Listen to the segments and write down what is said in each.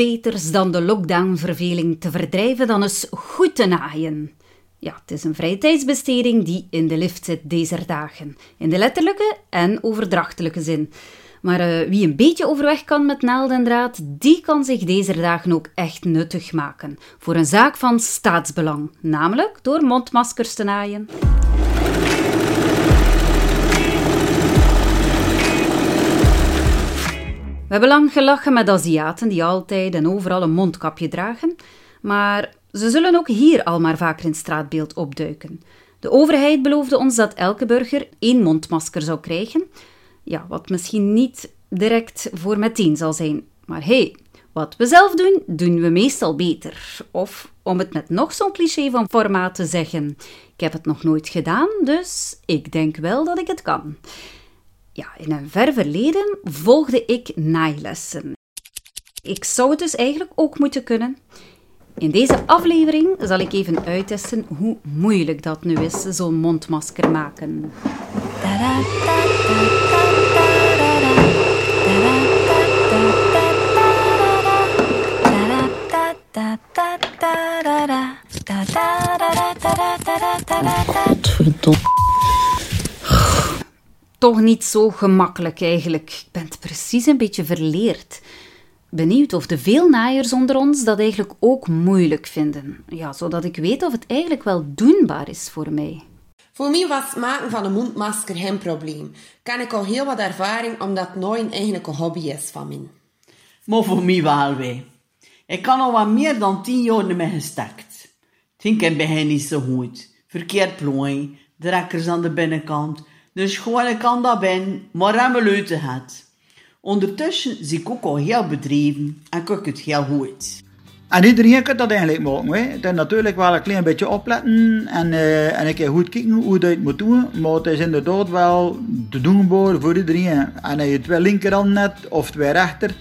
beters dan de lockdown-verveling te verdrijven dan eens goed te naaien. Ja, het is een vrije tijdsbesteding die in de lift zit deze dagen. In de letterlijke en overdrachtelijke zin. Maar uh, wie een beetje overweg kan met naald en draad, die kan zich deze dagen ook echt nuttig maken. Voor een zaak van staatsbelang, namelijk door mondmaskers te naaien. We hebben lang gelachen met Aziaten die altijd en overal een mondkapje dragen, maar ze zullen ook hier al maar vaker in straatbeeld opduiken. De overheid beloofde ons dat elke burger één mondmasker zou krijgen, ja, wat misschien niet direct voor meteen zal zijn. Maar hey, wat we zelf doen, doen we meestal beter. Of om het met nog zo'n cliché van formaat te zeggen: ik heb het nog nooit gedaan, dus ik denk wel dat ik het kan. Ja, in een ver verleden volgde ik naailessen. Ik zou het dus eigenlijk ook moeten kunnen. In deze aflevering zal ik even uittesten hoe moeilijk dat nu is, zo'n mondmasker maken. Toch niet zo gemakkelijk eigenlijk. Ik ben precies een beetje verleerd. Benieuwd of de veel naaiers onder ons dat eigenlijk ook moeilijk vinden. Ja, zodat ik weet of het eigenlijk wel doenbaar is voor mij. Voor mij was het maken van een mondmasker geen probleem. Kan ik al heel wat ervaring, omdat het nooit eigenlijk een hobby is van mij. Maar voor mij wel wij. Ik kan al wat meer dan tien jaar ermee gestakt. Het ging bij hen niet zo goed. Verkeerd plooi, drekkers aan de binnenkant. Dus gewoon ik kan dat ben, maar aan mijn leuten. Ondertussen zie ik ook al heel bedreven en kijk het heel goed. En iedereen kan dat eigenlijk maken. Hè. Het is natuurlijk wel een klein beetje opletten en, uh, en een keer goed kijken hoe je het moet doen. Maar het is inderdaad wel te doen voor iedereen. En je twee linkerhand net of twee rechter,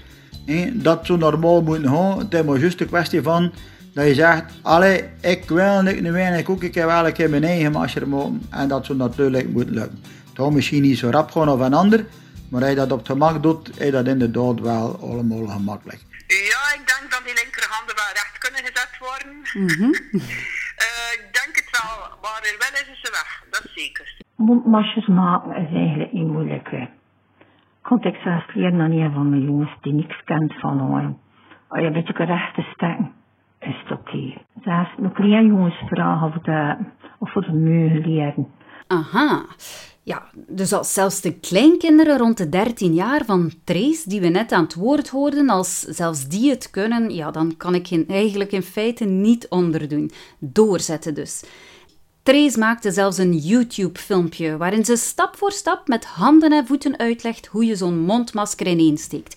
hè, dat zo normaal moet gaan. Het is maar juist een kwestie van dat je zegt, allee, ik wil niet weinig ook, ik heb wel een keer mijn eigen masje maken. En dat zo natuurlijk moet lukken. Gaat misschien niet zo rap gaan of een ander, maar als je dat op het gemak doet, is dat inderdaad wel allemaal gemakkelijk. Ja, ik denk dat die linkerhanden wel recht kunnen gezet worden. Eh, ik denk het wel, maar er wel is ze weg, dat is zeker. Mondmasjes maken is eigenlijk niet moeilijk. Hè. Kon ik zelfs leren aan een van mijn jongens die niks kent van ooien. Als je een beetje recht te stekken, is het oké. Okay. Zelfs nog kleine jongens vragen of, de, of we de muur leren. Aha. Ja, dus als zelfs de kleinkinderen rond de 13 jaar van Trace, die we net aan het woord hoorden, als zelfs die het kunnen, ja, dan kan ik hen eigenlijk in feite niet onderdoen. Doorzetten dus. Trace maakte zelfs een YouTube-filmpje waarin ze stap voor stap met handen en voeten uitlegt hoe je zo'n mondmasker ineensteekt.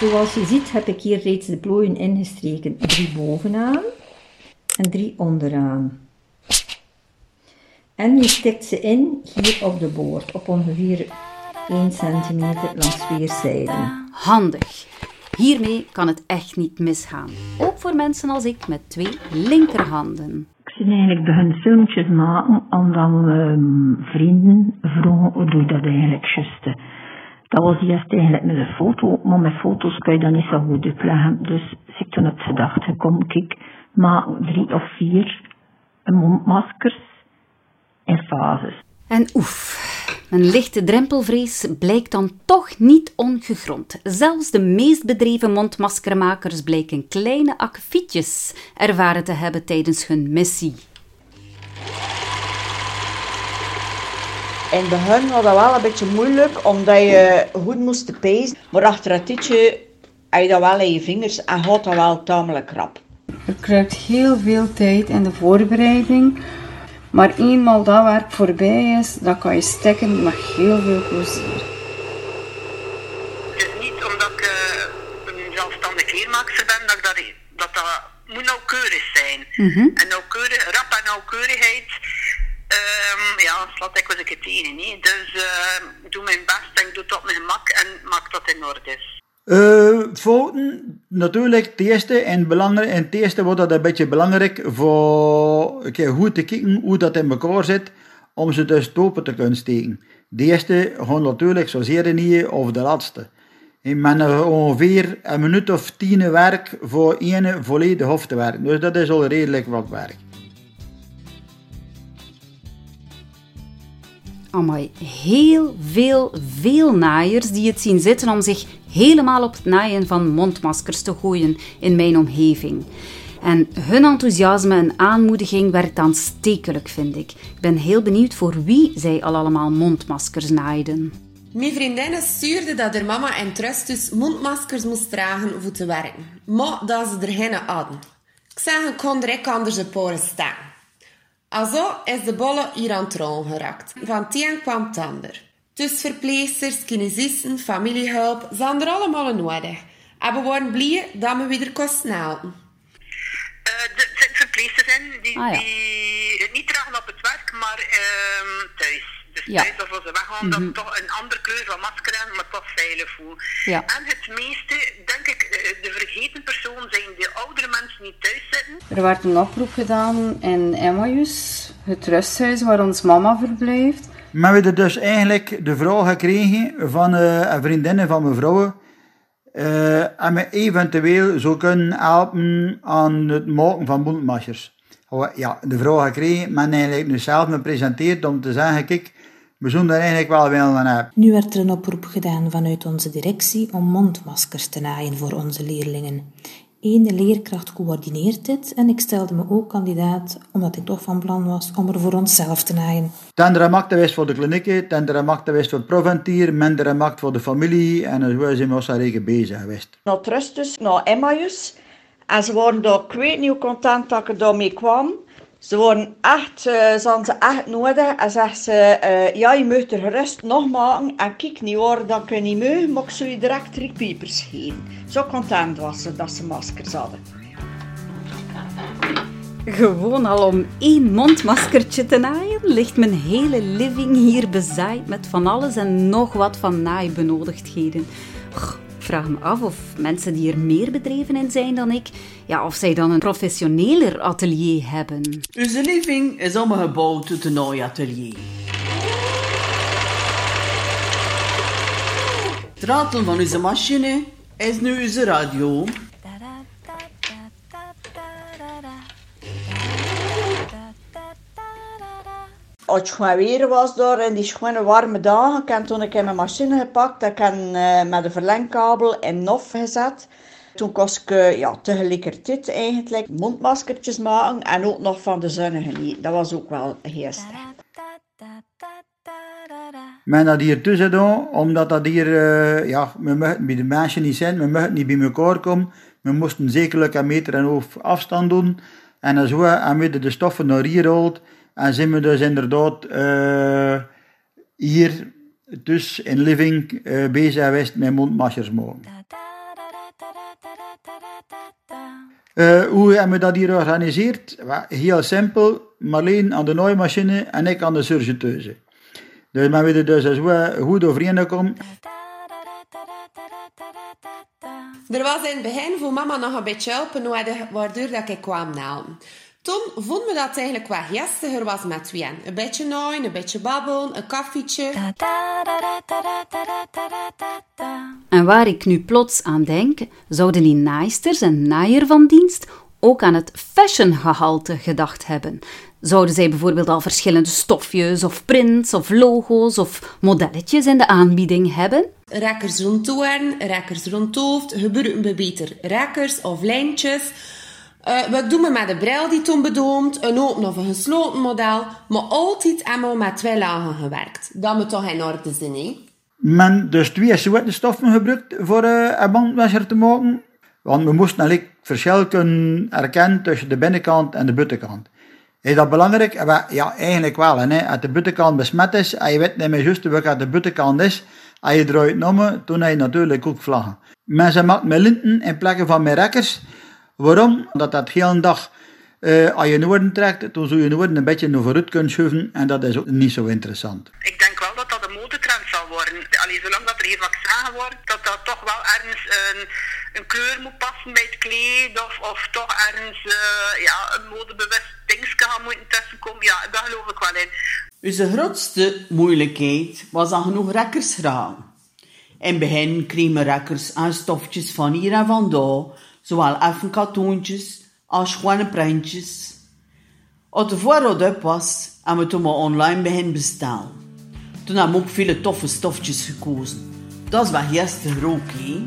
Zoals je ziet heb ik hier reeds de plooien ingestreken. Drie bovenaan en drie onderaan. En je stikt ze in hier op de boord, op ongeveer 1 centimeter langs weerszijden. Handig. Hiermee kan het echt niet misgaan. Ook voor mensen als ik met twee linkerhanden. Ik ben eigenlijk beginnen filmpjes maken omdat um, vrienden vroegen hoe doe je dat eigenlijk juist. Dat was eerst eigenlijk met een foto, maar met foto's kan je dat niet zo goed uitleggen. Dus ik toen heb gedacht, kom kijk, maak drie of vier mondmaskers in fases. En oef, mijn lichte drempelvrees blijkt dan toch niet ongegrond. Zelfs de meest bedreven mondmaskermakers blijken kleine akkefietjes ervaren te hebben tijdens hun missie. In het begin was dat wel een beetje moeilijk, omdat je goed moest pezen. Maar achter het tijdje heb je dat wel in je vingers en gaat dat wel tamelijk krap. Er kruipt heel veel tijd in de voorbereiding. Maar eenmaal dat werk voorbij is, dan kan je stekken met heel veel plezier. Het is niet omdat ik uh, een zelfstandig kleermaakster ben, dat dat, dat, dat moet nauwkeurig zijn. En nauwkeurig, rap en nauwkeurigheid, um, ja, slaat ik wel een keer tegen. Nee. Dus uh, ik doe mijn best en ik doe het op mijn gemak en maak dat in orde is. Uh, fouten, natuurlijk, het eerste en belangrijk, en het eerste wordt dat een beetje belangrijk voor een goed te kijken hoe dat in elkaar zit, om ze dus open te kunnen steken. De eerste gewoon natuurlijk zozeer niet of de laatste. En men er ongeveer een minuut of tien werk voor één volledige hof te werken. Dus dat is al redelijk wat werk. Amai, heel veel, veel naaiers die het zien zitten om zich helemaal op het naaien van mondmaskers te gooien in mijn omgeving. En hun enthousiasme en aanmoediging werkt aanstekelijk, vind ik. Ik ben heel benieuwd voor wie zij al allemaal mondmaskers naaiden. Mijn vriendinnen stuurde dat haar mama en trust dus mondmaskers moest dragen voor te werken. Maar dat ze er geen hadden. Ik zeg, ik kon direct anders een poren staan. Also is de bolle hier aan het geraakt. Van een kwam het ander. Dus verpleegsters, kinesisten, familiehulp, zijn er allemaal nodig. En we worden blij dat we weer kosten halen. Eh, er zitten verpleegsters in die, Ah, ja. die niet dragen op het werk, maar ehm, thuis. Dus Ja. thuis of als ze weggaan, dan toch een andere kleur van masker hebben, maar toch veilig voelen. Ja. En het meeste, denk ik, eh, de vergeten persoon zijn de oudere mensen die thuis zitten. Er werd een oproep gedaan in Emmaus, het rusthuis waar ons mama verblijft. Maar we hebben dus eigenlijk de vraag gekregen van eh, een vriendin van mevrouw. eh en me eventueel zou kunnen helpen aan het maken van mondmaskers. Ja, de vraag gekregen, maar eigenlijk nu zelf me presenteert om te zeggen, kijk, we zouden er eigenlijk wel wel van hebben. Nu werd er een oproep gedaan vanuit onze directie om mondmaskers te naaien voor onze leerlingen. Eén leerkracht coördineert dit en ik stelde me ook kandidaat omdat ik toch van plan was om er voor onszelf te naaien. Tendere macht is voor de klinieken, tendere macht is voor het preventier, mindere macht voor de familie en zo zijn we ons daar bezig geweest. Naar Trustus, naar Emmaus. En ze waren daar, ik weet niet hoe content dat ik daarmee kwam. Ze waren echt, eh, ze echt nodig. En zegt ze, eh, ja, je moet er gerust nog maken. En kijk niet hoor, dan kun je niet mee, maar ik zou je direct drie piepers geven. Zo content was ze dat ze maskers hadden. Gewoon al om één mondmaskertje te naaien, ligt mijn hele living hier bezaaid met van alles en nog wat van naaibenodigdheden. Vraag me af of mensen die er meer bedreven in zijn dan ik, ja, of zij dan een professioneler atelier hebben. Onze living is omgebouwd tot een naaiatelier. Het ratel van onze machine is nu onze radio. Als het gewoon weer was door in die schone warme dagen, ik heb toen ik mijn machine gepakt, ik heb eh, met een verlengkabel in NOF gezet. Toen kost ik eh, ja, tegelijkertijd eigenlijk mondmaskertjes maken en ook nog van de genieten. Dat was ook wel sterk. Men dat hier tussen doen, omdat dat hier, eh, ja, we mochten bij de mensen niet zijn, we mochten niet bij elkaar komen. We moesten zekerlijk een meter en half afstand doen. En hebben we de stoffen naar hier gehaald. En zijn we dus inderdaad eh, hier, dus in living, eh, bezig geweest met mondmaskers maken. Eh, hoe hebben we dat hier georganiseerd? Heel simpel, Marleen aan de naaimachine en ik aan de surgeteuse. Dus men weet dus zo goed overeengekomen. Er was in het begin voor mama nog een beetje helpen waardoor dat ik kwam nalen. Toen vonden we dat het eigenlijk wat gestiger was met tweeën. Een beetje naaien, een beetje babbelen, een koffietje. En waar ik nu plots aan denk, zouden die naaisters en naaier van dienst ook aan het fashiongehalte gedacht hebben. Zouden zij bijvoorbeeld al verschillende stofjes of prints of logo's of modelletjes in de aanbieding hebben? Rekkers rond toeren, rekkers rond het hoofd, gebruiken we beter rekkers of lijntjes. Eh, wat doen we met de bril die toen bedoomt, een open of een gesloten model, maar altijd allemaal met twee lagen gewerkt. Dat moet toch in orde zijn, hè? Men dus twee soorten stoffen gebruikt voor eh, een bandwasser te maken. Want we moesten eigenlijk verschil kunnen herkennen tussen de binnenkant en de buitenkant. Is dat belangrijk? Eh, Ja, eigenlijk wel. Hè. Als de buitenkant besmet is en je weet niet meer juist welke de buitenkant is, als je eruit noemen, dan heb je natuurlijk ook vlaggen. Mensen maken met linten in plekken van met rekkers. Waarom? Omdat dat de hele dag eh, als je noorden trekt, dan zul je noorden een beetje naar vooruit kunnen schuiven en dat is ook niet zo interessant. Ik denk wel dat dat een modetrend zal worden. Allee, zolang dat er geen vaccin wordt, dat dat toch wel ergens een, een kleur moet passen bij het kleed. Of, of toch ergens eh, ja, een modebewust dingetje gaan moeten tussenkomen. Ja, daar geloof ik wel in. Onze grootste moeilijkheid was aan genoeg rekkers graven. In begin kregen rekkers aan stofjes van hier en vandaan, zowel effen katoontjes als gewone prentjes. Als de voorraad op was, hebben we toen maar online begin bestellen. Toen hebben we ook viele toffe stofjes gekozen. Dat is wat gisteren ook, hè?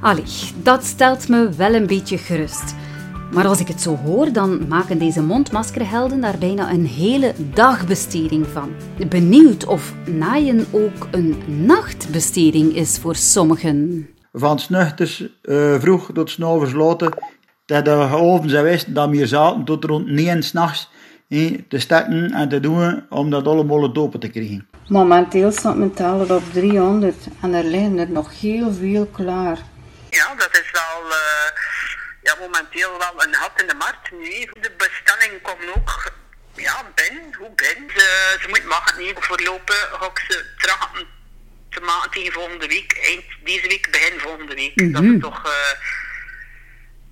Allee, dat stelt me wel een beetje gerust. Maar als ik het zo hoor, dan maken deze mondmaskerhelden daar bijna een hele dagbesteding van. Benieuwd of naaien ook een nachtbesteding is voor sommigen. Van snuchters uh, vroeg tot s'avonds later, dat de geoven zijn wist dat we hier zaten tot rond 9 s'nachts te stekken en te doen om dat allemaal open te krijgen. Momenteel staat mijn teller op 300 en er liggen er nog heel veel klaar. Ja, dat is wel uh, ja, momenteel wel een gat in de markt nu. De bestelling komt ook ja, binnen, hoe binnen. Ze, ze moet maken niet voorlopen, ga ik ze trachten te maken tegen volgende week. Eind deze week, begin volgende week. Mm -hmm. Dat is toch, uh,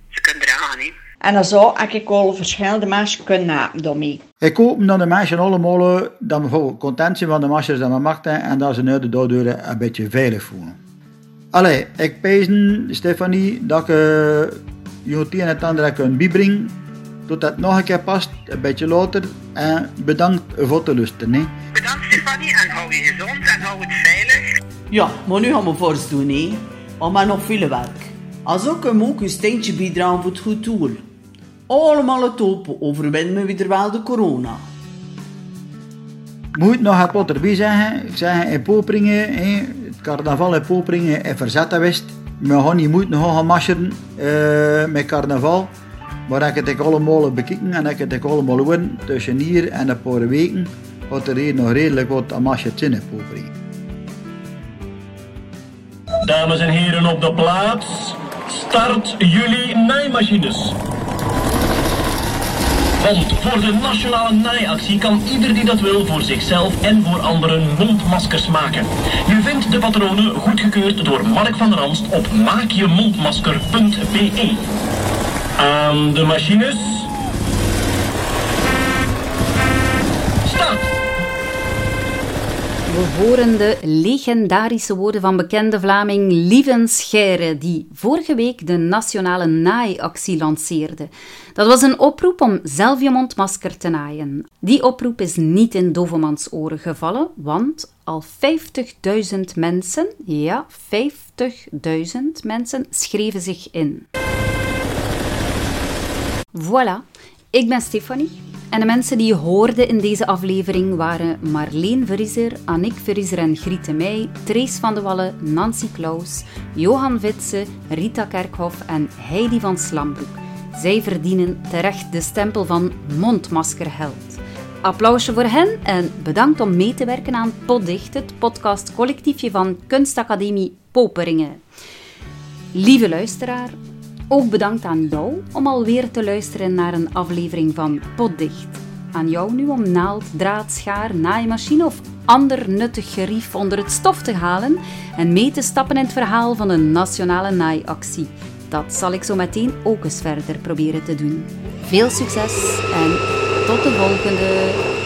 ze kunnen dragen. Hè. En zo heb ik al verschillende mensen kunnen napen daarmee. Ik hoop dat de mensen allemaal dat we content zijn van de masters dat we machten en dat ze nu de doordeuren een beetje veilig voelen. Allee, ik pezen, Stefanie, dat ik uh, je het een en het ander kan bijbrengen. Tot het nog een keer past, een beetje later. En bedankt voor te luisteren. Hè. Bedankt Stefanie en hou je gezond en hou het veilig. Ja, maar nu gaan we voorst doen, hè. Want we nog veel werk. Als ook een ook een steentje bijdragen voor het goed doel. Allemaal het open, overwinnen we weer wel de corona. Moet nog een pot erbij zeggen. Ik zeg in Poperingen, hè, het carnaval in Poperingen in verzet geweest. We gaan niet moeten gaan marseren uh, met carnaval. Maar ik het allemaal bekijken en ik het allemaal horen tussen hier en een paar weken. Wat er hier nog redelijk wat aan in Poperingen. Dames en heren op de plaats. Start jullie naaimachines. Want voor de nationale naaiactie kan ieder die dat wil voor zichzelf en voor anderen mondmaskers maken. Je vindt de patronen goedgekeurd door Mark van Ranst op maakjemondmasker.be. Aan de machines. We horen de legendarische woorden van bekende Vlaming Lieven Scheire, die vorige week de nationale naaiactie lanceerde. Dat was een oproep om zelf je mondmasker te naaien. Die oproep is niet in Dovermans oren gevallen, want al 50.000 mensen, ja, 50.000 mensen schreven zich in. Voilà, ik ben Stefanie. En de mensen die je hoorde in deze aflevering waren Marleen Verriezer, Annick Verriezer en Griete Meij, Trace van de Wallen, Nancy Klaus, Johan Witse, Rita Kerkhoff en Heidi van Slambroek. Zij verdienen terecht de stempel van mondmaskerheld. Applausje voor hen en bedankt om mee te werken aan Poddicht, het podcastcollectiefje van Kunstacademie Poperingen. Lieve luisteraar, ook bedankt aan jou om alweer te luisteren naar een aflevering van Potdicht. Aan jou nu om naald, draad, schaar, naaimachine of ander nuttig gerief onder het stof te halen en mee te stappen in het verhaal van een nationale naaiactie. Dat zal ik zo meteen ook eens verder proberen te doen. Veel succes en tot de volgende!